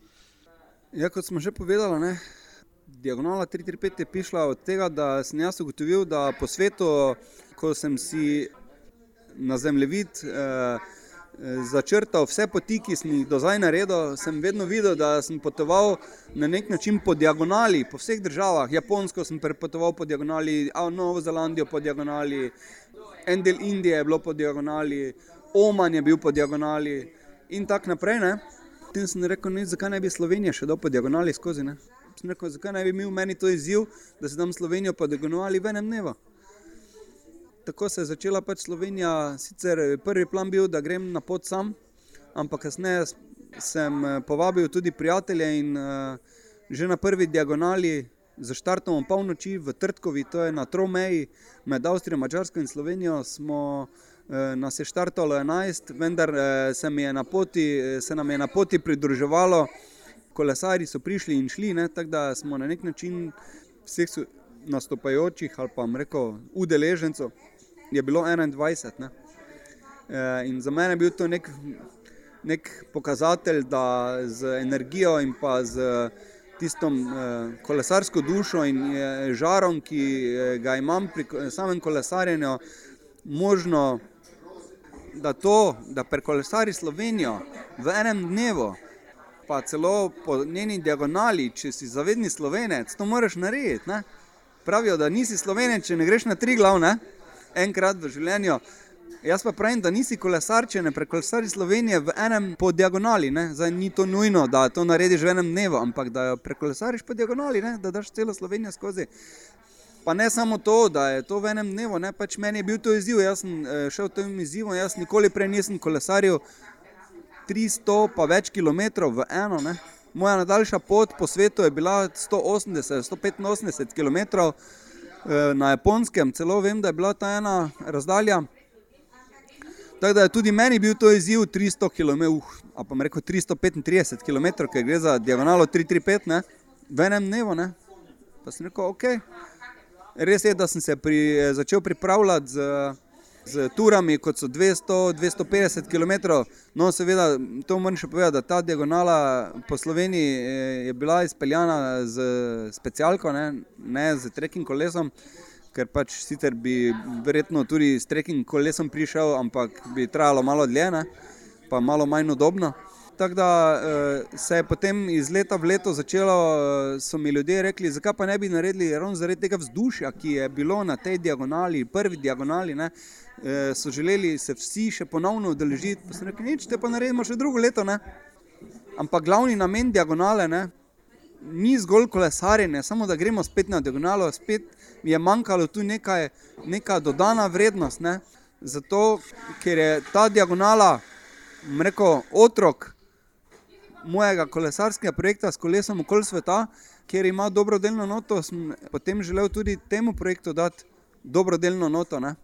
Ja, kot smo že povedali, ne, Diagonala 335 je prišla od tega, da sem jaz ugotovil, da po svetu, ko sem si na zemljevid. Eh, začrtal vse poti, ki sem jih do zdaj naredil, sem vedno videl, da sem potoval na nek način po diagonali, po vseh državah. Japonsko sem prepotoval po diagonali, Novo Zelandijo po diagonali, en del Indije je bilo po diagonali, Oman je bil po diagonali in tako naprej. Ne. Potem sem rekel, ne, zakaj ne bi Slovenija še dal po diagonali skozi. Ne. Sem rekel, zakaj ne bi imel meni to izziv, da se dam Slovenijo po diagonali v enem dnevu tako se je začela pač Slovenija. Sicer prvi plan bil, da grem na pot sam, ampak kasneje sem eh, povabil tudi prijatelje in uh, že na prvi diagonali za štartom polnoči v Trtkovi, to je na Tromeji med Avstrijo, Mačarsko in Slovenijo, smo uh, nas je štartalo 11, vendar uh, se, je poti, se nam je na poti pridruževalo, kolesari so prišli in šli, ne, tako da smo na nek način vseh nastopajočih ali pa rekel udeležencev je bilo 21. Ne? Eh, in za mene je bil to nek, nek pokazatelj, da z energijo in pa z tistom eh, kolesarsko dušo in eh, žarom, ki ga imam pri samem kolesarjenju, možno, da to, da prekolesari Slovenijo v enem dnevu. Pa celo po njeni diagonali, če si zavedni slovenec, to moraš narediti. Ne? Pravijo, da nisi slovenec, če ne greš na tri glavne enkrat v življenju. Jaz pa pravim, da nisi kolesar, če ne prekolesari Slovenije v enem po diagonali. Zdaj, ni to nujno, da to narediš v enem dnevu, ampak da jo prekolesariš po diagonali, ne? da daš celo Slovenijo skozi. Pa ne samo to, da je to v enem dnevu, ne? pač meni je bil to izziv. Jaz sem eh, šel tem izzivu, jaz nikoli prej nisem kolesaril 300 pa več kilometrov v eno. Ne? Moja nadaljša pot po svetu je bila 180-185 kilometrov. Eh, na japonskem, celo vem, da je bila ta ena razdalja. Tako da je tudi meni bil to izziv 300 km, uh, pa pa rekel 335 km, ker gre za diagonalo 335, ne, v enem dnevu. Ne. Pa sem rekel, ok. Res je, da sem se pri, eh, začel pripravljati z z turami, kot so 200-250 km. No, seveda, to moram še povedati, da ta diagonala po Sloveniji eh, je bila izpeljana z specialko, ne, ne z trekking kolesom, ker pač sicer bi verjetno tudi s trekking kolesom prišel, ampak bi trajalo malo dlje, ne, pa malo manj udobno. Tako da eh, se je potem iz leta v leto začelo, eh, so mi ljudje rekli, zakaj pa ne bi naredili ravno zaradi tega vzdušja, ki je bilo na tej diagonali, prvi diagonali. Ne, Eh, so želeli se vsi še ponovno udeležiti, pa se nekaj nič, te pa naredimo še drugo leto. Ne? Ampak glavni namen diagonale ne? ni zgolj kolesarjenje, samo da gremo spet na diagonalo, spet je manjkalo tu nekaj, neka dodana vrednost. Ne? Zato, ker je ta diagonala rekel, otrok mojega kolesarskega projekta s kolesom okoli sveta, kjer ima dobrodelno noto, sem potem želel tudi temu projektu dati dobrodelno noto. Ne?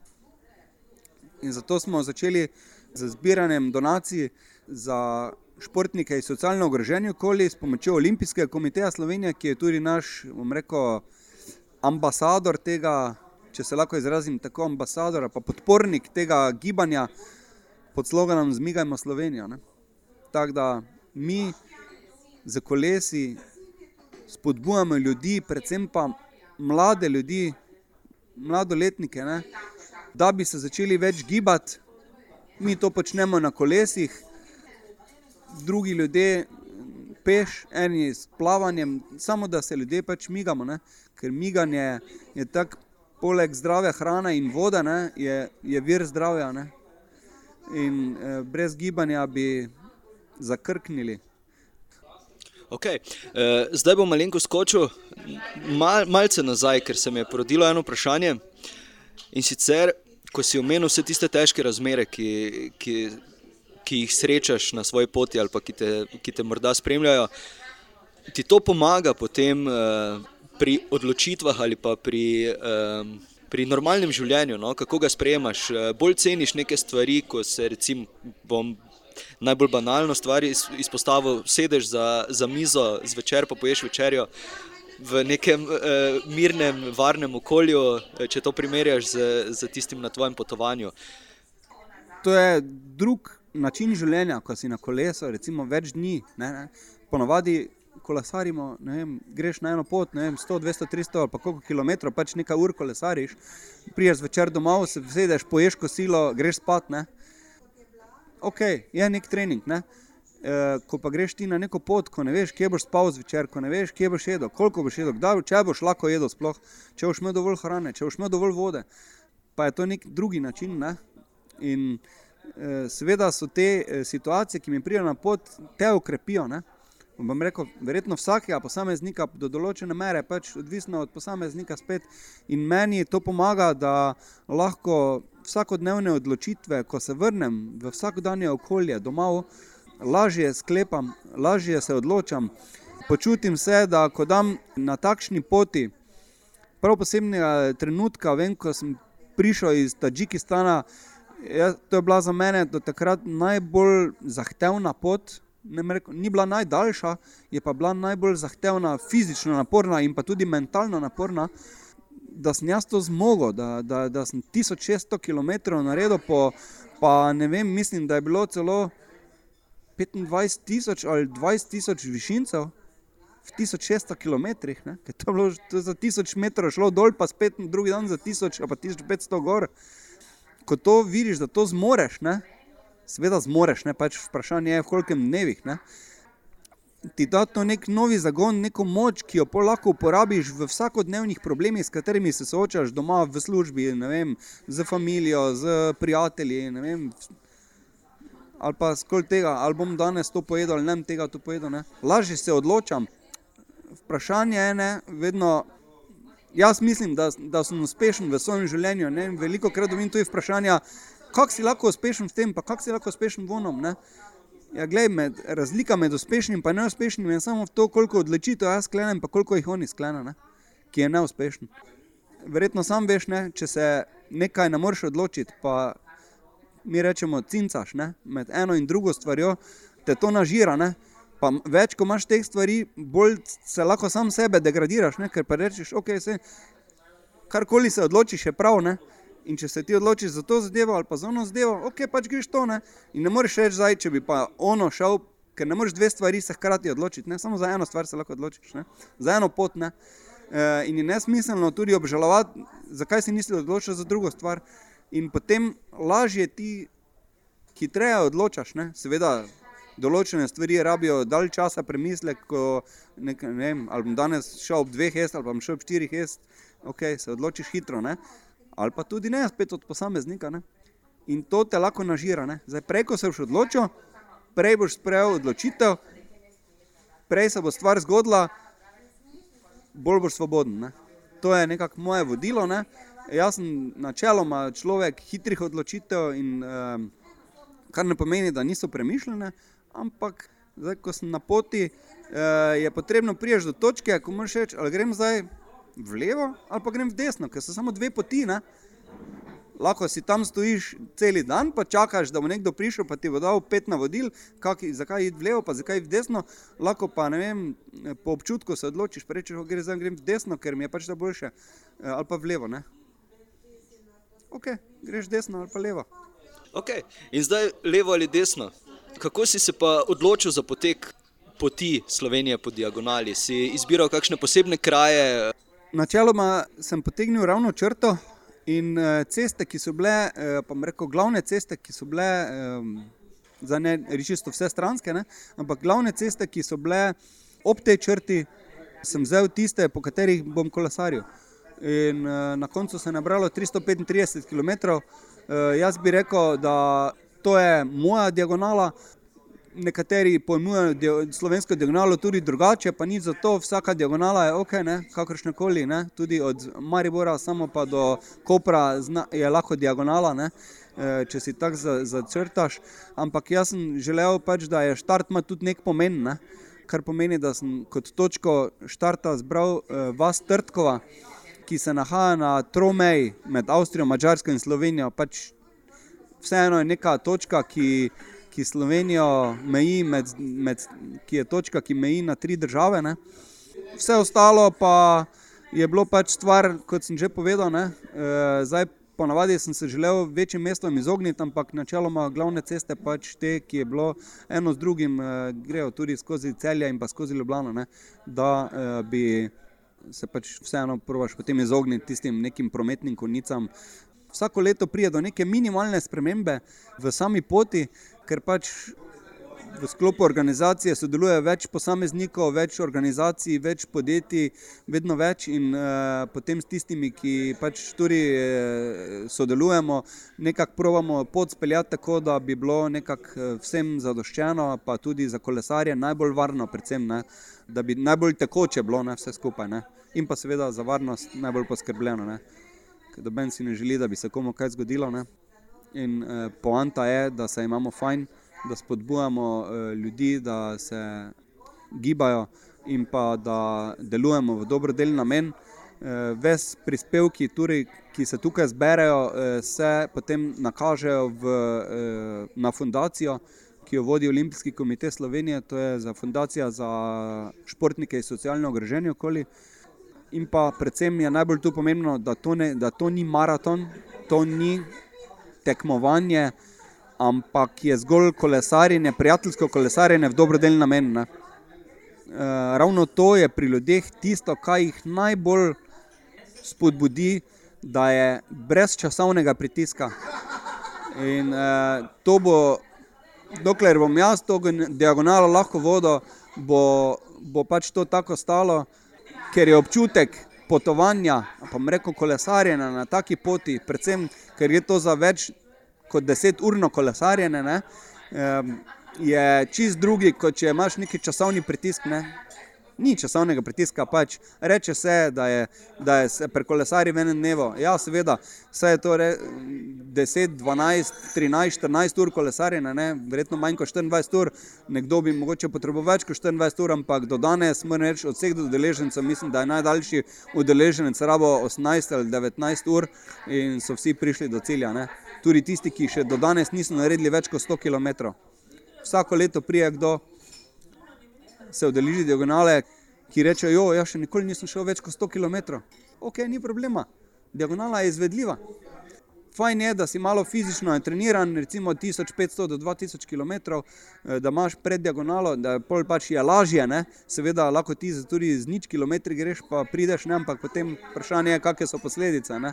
In zato smo začeli z zbiranjem donacij za športnike iz socialno ogroženih okolij s pomočjo Olimpijskega komiteja Slovenije, ki je tudi naš, bom rekel, ambasador tega, če se lahko izrazim tako, ambasador ali podpornik tega gibanja pod sloganom Zmigajmo Slovenijo. Tako da mi za kolesi spodbujamo ljudi, predvsem pa mlade ljudi, mladoletnike, ne, da bi se začeli več gibati. Mi to počnemo na kolesih, drugi ljudje peš, eni s plavanjem, samo da se ljudje pač migamo, ne? ker miganje je tako, poleg zdrave hrane in vode, ne? je, je vir zdravja. Ne? In eh, brez gibanja bi zakrknili. Okay. Uh, zdaj bom malo skočil, mal, malce nazaj, ker se mi je porodilo eno vprašanje. In sicer, ko si omenil vse tiste težke razmere, ki, ki, ki jih srečaš na svoji poti ali ki te, ki te morda spremljajo, ti to pomaga potem uh, pri odločitvah ali pa pri. Uh, Pri normalnem življenju, no, kako ga sprejemaš, bolj ceniš neke stvari, ko se recimo, bom najbolj banalno stvar izpostavil, sedeš za, za mizo zvečer, pa poješ večerjo v nekem eh, mirnem, varnem okolju, eh, če to primerjaš z, z tistim na tvojem potovanju. To je drug način življenja, ko si na kolesu, recimo več dni. Ne, ne. Ponovadi kolesarimo, vem, greš na eno pot, vem, 100, 200, 300 ali pa koliko kilometrov, pač nekaj ur kolesariš, priješ zvečer domov, se vsedeš, poješ kosilo, greš spat. Ne ok, je nek trening. Ne? E, ko pa greš ti na neko pot, ko ne veš, kje boš spal zvečer, ko ne veš, kje boš jedel, koliko boš jedel, kdaj, če boš lahko jedel, sploh, če boš imel dovolj hrane, če boš imel dovolj vode, pa je to nek drugi način. Ne? In e, seveda so te e, situacije, ki mi pridejo na pot, te ukrepijo. Ne? Bom rekel, verjetno vsakega posameznika do določene mere, pač odvisno od posameznika spet. In meni to pomaga, da lahko vsakodnevne odločitve, ko se vrnem v vsakodanje okolje domov, lažje sklepam, lažje se odločam. Počutim se, da ko dam na takšni poti, prav posebnega trenutka, vem, ko sem prišel iz Tadžikistana, je, to je bila za mene do takrat najbolj zahtevna pot. Rekel, ni bila najdaljša, je pa bila najbolj zahtevna, fizično naporna in pa tudi mentalno naporna da sem jaz to zmogel, da, da, da sem 1600 km naredil, po, pa ne vem, mislim, da je bilo celo 25 tisoč ali 20 tisoč višincev v 1600 km, ker to je bilo to za 1000 metrov šlo dol, pa spet drugi dan za 1000 ali pa 1500 gor. Ko to vidiš, da to zmoreš, ne? Sveda zmoreš, ne? pač vprašanje je v kolikem dnevih. Ne? Ti da to nek novi zagon, neko moč, ki jo lahko uporabiš v vsakodnevnih problemih, s katerimi se soočaš doma, v službi, vem, z družino, z prijatelji. Vem, ali pa skol tega, ali bom danes to pojedel, ali ne bom tega to pojedel. Ne. Lažje se odločam. Vprašanje je, ne, vedno. Jaz mislim, da, da sem uspešen v svojem življenju. Ne. Veliko krat dobim tudi vprašanja, kako si lahko uspešen v tem, pa kako si lahko uspešen v onom. Ja, glej, med, razlika med uspešnim in neuspešnim je samo to, koliko odločitev jaz sklenem, pa koliko jih oni sklenejo, ki je neuspešen. Verjetno sam veš, ne, če se nekaj ne moreš odločiti, pa mi rečemo, cincaš ne, med eno in drugo stvarjo, te to nažira. Ne, pa več, ko imaš teh stvari, bolj se lahko sam sebe degradiraš, ne, ker pa rečeš, ok, se, karkoli se odločiš, je prav. Ne, In če se ti odločiš za to zadevo ali pa za ono zadevo, ok, pač greš to. Ne? In ne moreš reči, zdaj, če bi pa ono šel, ker ne moreš dve stvari se hkrati odločiti. Ne? Samo za eno stvar se lahko odločiš, ne? za eno pot. Ne? E, in je nesmiselno tudi obžalovati, zakaj si nisi odločil za drugo stvar. In potem lažje ti hitreje odločaš. Ne? Seveda, določene stvari rabijo dalj časa premislek, ko ne, ne vem, ali bom danes šel ob dveh jest ali bom šel ob štirih jest, ok, se odločiš hitro. Ne? Ali pa tudi ne, spet od posameznika. Ne? In to te lahko nažira. Zdaj, prej, ko se boš odločil, prej boš sprejel odločitev, prej se bo stvar zgodila, bolj boš svoboden. Ne? To je nekako moje vodilo. Ne? Jaz sem načeloma človek hitrih odločitev in um, kar ne pomeni, da niso premišljene, ampak zdaj, ko sem na poti, eh, je potrebno prijeti do točke, ko moraš reči, ali grem zdaj v levo ali pa grem v desno, ker so samo dve poti. Ne? Lahko si tam stojiš cel dan, pa čakaš, da bo nekdo prišel, pa ti bo dal pet navodil, kak, zakaj iti v levo, pa zakaj iti v desno. Lahko pa vem, po občutku se odločiš, rečeš, da gre zdaj v desno, ker mi je pač da boljše, eh, ali pa v levo. Ne? Ok, greš desno ali pa levo. Okay. In zdaj levo ali desno. Kako si se pa odločil za potek poti Slovenije po diagonali? Si izbiral kakšne posebne kraje? Načeloma sem potegnil ravno črto, In uh, ceste, ki so bile, uh, pa reko, glavne ceste, ki so bile, um, za ne rečisto vse stranske, ne, ampak glavne ceste, ki so bile ob tej črti, sem vzel tiste, po katerih bom kolesaril. In na koncu se je nabralo 335 km. Jaz bi rekel, da to je moja diagonala, nekateri pojmujejo slovensko diagonalo tudi drugače, pa ni za to, vsaka diagonala je ok, kakršne koli, ne? tudi od Maribora samo pa do Kopra je lahko diagonala, ne? E, če si tako začrtaš. Ampak jaz sem želel pač, da je štart ima tudi nek pomen, ne? kar pomeni, da sem kot točko štarta zbral eh, vas Trtkova, ki se nahaja na tromeji med Avstrijo, Mačarsko in Slovenijo. Pač vseeno je neka točka, ki ki Slovenijo meji, med, med, ki je točka, ki meji na tri države. Ne. Vse ostalo pa je bilo pač stvar, kot sem že povedal. E, zdaj, ponavadi sem se želel večjim mestom izogniti, ampak načeloma glavne ceste, pač te, ki je bilo eno z drugim, e, grejo tudi skozi celje in pa skozi Ljubljano, ne, da e, bi. Se pač vseeno provaš potem izogniti tistim nekim prometnim konicam. Vsako leto pride do neke minimalne spremembe v sami poti, ker pač v sklopu organizacije sodeluje več posameznikov, več organizacij, več podjetij, vedno več in uh, potem s tistimi, ki pač tudi uh, sodelujemo, nekako provamo pot speljati tako, da bi bilo nekako eh, vsem zadoščeno, pa tudi za kolesarje najbolj varno, predvsem, ne, da bi najbolj tekoče bilo ne, vse skupaj ne, in pa seveda za varnost najbolj poskrbljeno. Ne. Ker doben si ne želi, da bi se komu kaj zgodilo. Ne. In uh, poanta je, da se imamo fajn, da spodbujamo uh, ljudi, da se gibajo in pa da delujemo v dobrodelni namen. Uh, ves prispevki, turi, ki se tukaj zberejo, uh, se potem nakažejo v, uh, na fundacijo, ki jo vodi Olimpijski komitej Slovenije, to je za fundacija za športnike in socialno ogrožene okolje. In pa predvsem je najbolj tu pomembno, da to, ne, da to ni maraton, to ni tekmovanje, ampak je zgolj kolesarjenje, prijateljsko kolesarjenje v dobrodelni namen. Ne. E, ravno to je pri ljudeh tisto, kar jih najbolj spodbudi, da je brez časovnega pritiska. In e, to bo, dokler bom jaz to diagonalo lahko vodil, bo, bo pač to tako stalo, ker je občutek potovanja, pa reko kolesarjenja na taki poti, predvsem ker je to za več kot deset urno kolesarjenje, ne, je čist drugi, kot če imaš neki časovni pritisk. Ne. Ni časovnega pritiska, pač reče se, da je, da je se prekolesari v enem dnevu. Ja, seveda, vse je to re, 10, 12, 13, 14 ur kolesarjenja, ne? verjetno manj kot 24 ur, nekdo bi mogoče potreboval več kot 24 ur, ampak do danes, moram reči, od vseh udeležencev, mislim, da je najdaljši udeleženec rabo 18 ali 19 ur in so vsi prišli do cilja. Ne? Tudi tisti, ki še do danes niso naredili več kot 100 km. Vsako leto prije kdo se udeleži diagonale, ki reče: Jo, jaz še nikoli nisem šel več kot 100 km. Ok, ni problema, diagonala je izvedljiva. Fajn je, da si malo fizično treniran, recimo 1500 do 2000 km, da imaš pred diagonalo, da je pač je lažje. Ne? Seveda, lahko ti tudi z nič km greš, pa prideš, ne? ampak potem vprašanje je, kakšne so posledice. Ne?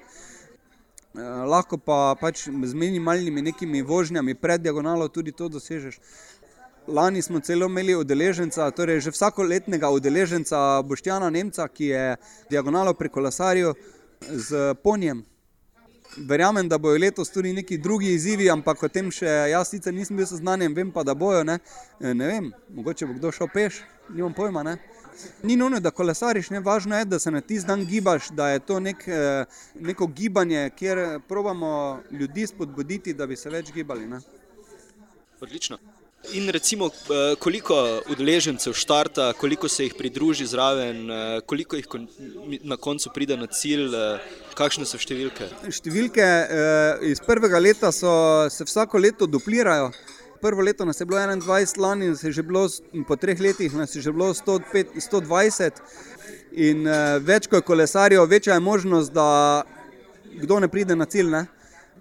Lahko pa pač z minimalnimi nekimi vožnjami pred diagonalo tudi to dosežeš. Lani smo celo imeli udeleženca, torej že vsakoletnega udeleženca Boštjana Nemca, ki je diagonalo pri kolesarju z ponjem. Verjamem, da bojo letos tudi neki drugi izzivi, ampak o tem še jaz sicer nisem bil seznanjen, vem pa, da bojo. Ne, e, ne vem, mogoče bo kdo šel peš, nimam pojma. Ne. Ni nujno, da kolesariš, ne važno je, da se na tisti dan gibaš, da je to nek, e, neko gibanje, kjer probamo ljudi spodbuditi, da bi se več gibali. Ne. Odlično. In recimo, eh, koliko udeležencev štarta, koliko se jih pridruži zraven, eh, koliko jih na koncu pride na cilj, eh, kakšne so številke? Številke iz prvega leta so, se vsako leto duplirajo. Prvo leto nas je bilo 21, lani nas je že bilo, po treh letih nas je že bilo 105, 120. In več kot kolesarijo, večja je možnost, da kdo ne pride na cilj. Ne?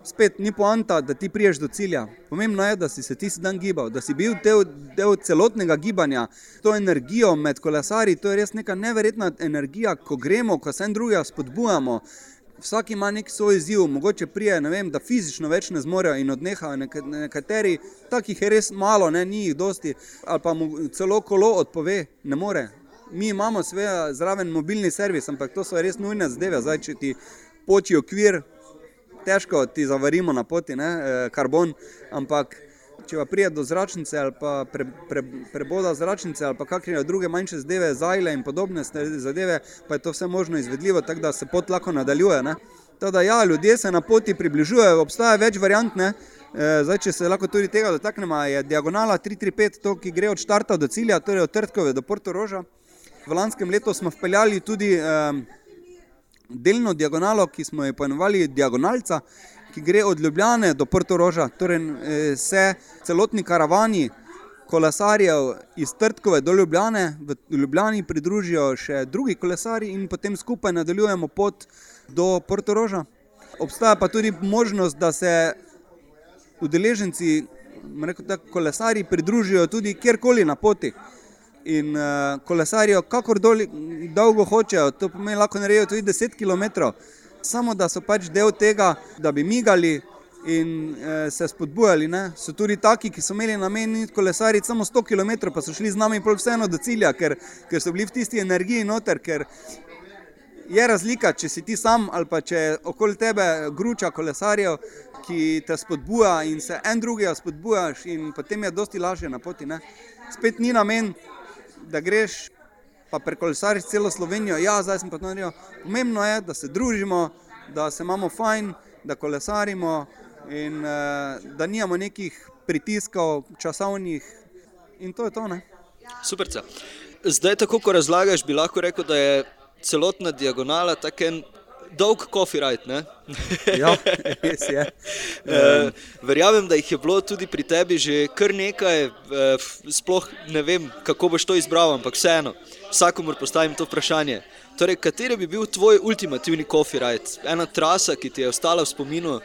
spet ni poanta, da ti priješ do cilja. Pomembno je, da si se ti dan gibal, da si bil del, del celotnega gibanja, to energijo med kolesari. To je res neka neverjetna energija, ko gremo, ko se en drugega spodbujamo. Vsak ima nek svoj izziv, mogoče prije, vem, da fizično več ne zmorejo in odnehajo. Nekateri, takih je res malo, ne, ni jih dosti, ali pa mu celo kolo odpove, ne more. Mi imamo sveda zraven mobilni servis, ampak to so res nujne zadeve. Zdaj, če ti poči okvir, težko ti zavarimo na poti, ne, eh, karbon, ampak če pa pride do zračnice ali pa pre, pre, preboda zračnice ali pa kakšne druge manjše zadeve, zajle in podobne zadeve, pa je to vse možno izvedljivo, tako da se pot lahko nadaljuje. Ne. Teda, ja, ljudje se na poti približujejo, obstaja več variant. Ne. Eh, zdaj, če se lahko tudi tega dotaknemo, je diagonala 335, to, ki gre od štarta do cilja, torej od Trtkove do Porto Roža. V lanskem letu smo vpeljali tudi eh, delno diagonalo, ki smo jo poimenovali diagonalca, ki gre od Ljubljane do Porto Roža. Torej, eh, se celotni karavani kolesarjev iz Trtkove do Ljubljane, v Ljubljani pridružijo še drugi kolesari in potem skupaj nadaljujemo pot do Porto Roža. Obstaja pa tudi možnost, da se udeleženci, rekel tako, kolesari pridružijo tudi kjerkoli na poti in uh, kolesarijo, kakor doli, dolgo hočejo, to pomeni, lahko naredijo tudi 10 km, samo da so pač del tega, da bi migali in uh, se spodbujali. Ne? So tudi taki, ki so imeli namen kolesariti samo 100 km, pa so šli z nami pol vseeno do cilja, ker, ker so bili v tisti energiji noter. Je razlika, če si ti sam ali pa če okoli tebe gruča kolesarjev, ki te spodbuja in se en drugega spodbujaš, in potem je dosti lažje na poti. Ne? Spet ni namen, da greš pa prekolesariš celo Slovenijo. Ja, zdaj sem pa to naredil. Pomembno je, da se družimo, da se imamo fajn, da kolesarimo in uh, da nimamo nekih pritiskov časovnih in to je to. Ne? Super. Zdaj, tako ko razlagaš, bi lahko rekel, da je celotna diagonala tako en dolg coffee ride. ja, res je. Uh, verjamem, da jih je bilo tudi pri tebi že kar nekaj, uh, sploh ne vem, kako boš to izbral, ampak vseeno, vsakomur postavim to vprašanje. Torej, kateri bi bil tvoj ultimativni coffee ride? Ena trasa, ki ti je ostala v spominu,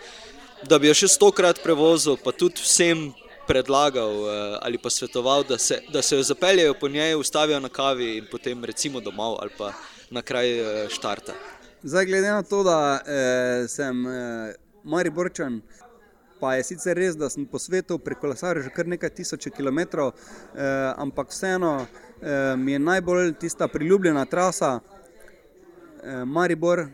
da bi jo še stokrat prevozil, pa tudi vsem predlagal uh, ali pa svetoval, da se, da se jo zapeljejo po njej, ustavijo na kavi in potem recimo domov ali pa na kraj uh, štarta. Zdaj, glede na to, da eh, sem eh, Mariborčan, pa je sicer res, da sem po svetu prekolesaril že kar nekaj tisoč kilometrov, eh, ampak vseeno eh, mi je najbolj tista priljubljena trasa eh, Maribor,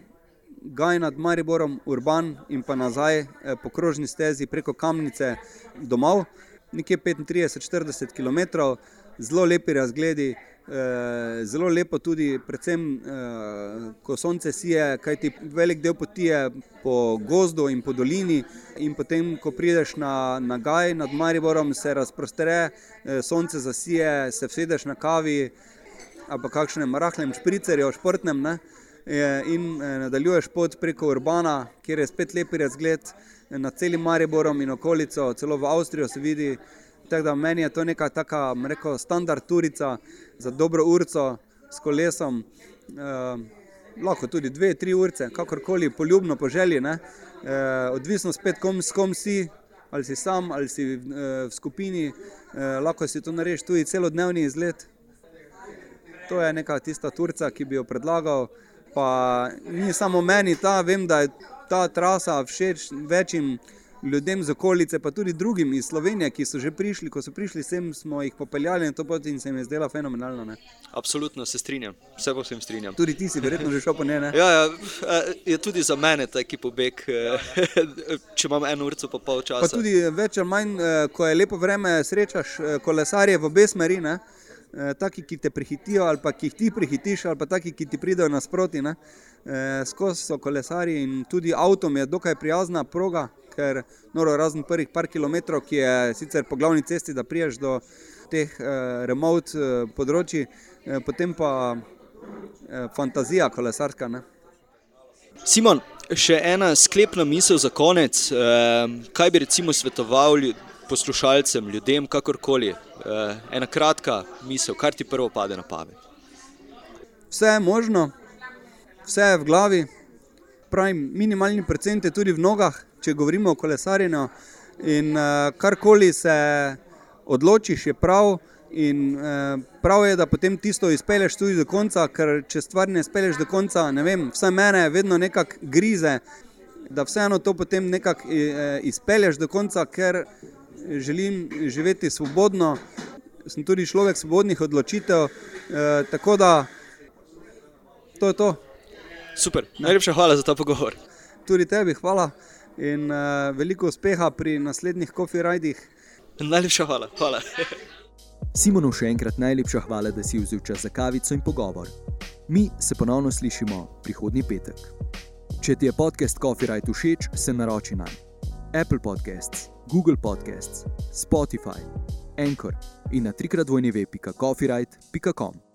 Gaj nad Mariborom, Urban in pa nazaj eh, po krožni stezi preko Kamnice domov, nekje 35-40 km, zelo lepi razgledi. Eh, zelo lepo tudi, predvsem eh, ko sonce sije, kajti velik del poti je po gozdu in po dolini. In potem, ko prideš na, na Gaj nad Mariborom, se razprostere, eh, sonce zasije, se vsedeš na kavi ali pa kakšnem rahlem špricerju, športnem. Ne? In nadaljuješ pot preko Urbana, kjer je spet lepi razgled nad celim Mariborom in okolico, celo v Avstrijo se vidi. Tako da meni je to neka taka, rekel, standard turica za dobro urco s kolesom. Eh, lahko tudi dve, tri urce, kakorkoli, poljubno po želji. Eh, odvisno spet, kom, s kom si, ali si sam ali si eh, v skupini. Eh, lahko si to narediš tudi celodnevni izlet. To je neka tista turca, ki bi jo predlagal. Pa ni samo meni ta, vem, da je ta trasa všeč večjim ljudem z okolice, pa tudi drugim iz Slovenije, ki so že prišli, ko so prišli sem, smo jih popeljali na to pot in se jim je zdela fenomenalno. Ne? Absolutno se strinjam, vse pa se strinjam. Tudi ti si verjetno že šel po njej. Ja, ja, eh, je tudi za mene taki pobeg, eh, če imam eno uro, pa pol časa. Pa tudi več ali manj, eh, ko je lepo vreme, srečaš kolesarje v obe smeri. Ne? Taki, ki te prehitijo, ali pa ki jih ti prehitiš, ali pa taki, ki ti pridejo nasproti. Skozi so kolesari in tudi avtom je dokaj prijazna proga, ker noro razen prvih par kilometrov, ki je sicer po glavni cesti, da priješ do teh uh, remote uh, področji, uh, potem pa uh, fantazija kolesarska. Ne? Simon, še ena sklepna misel za konec. Uh, kaj bi recimo svetoval poslušalcem, ljudem, kakorkoli? Uh, ena kratka misel, kar ti prvo pade na pamet. Vse je možno, vse je v glavi, pravim, minimalni procent je tudi v nogah, če govorimo o kolesarjenju. In uh, karkoli se odločiš, je prav. In uh, prav je, da potem tisto izpeleš tudi do konca, ker če stvar ne izpeleš do konca, ne vem, vse mene vedno nekako grize, da vseeno to potem nekako uh, izpeleš do konca, ker želim živeti svobodno. Sem tudi človek svobodnih odločitev. Uh, tako da to je to. Super, najlepša hvala za ta pogovor. Tudi tebi hvala in uh, veliko uspeha pri naslednjih kofirajdih. Najlepša hvala. hvala. Simonu še enkrat najlepša hvala, da si vzel čas za kavico in pogovor. Mi se ponovno slišimo prihodnji petek. Če ti je podcast Coffee Right všeč, se naroči na Apple Podcasts, Google Podcasts, Spotify, Anchor in na trikratvojneve.coffeeright.com.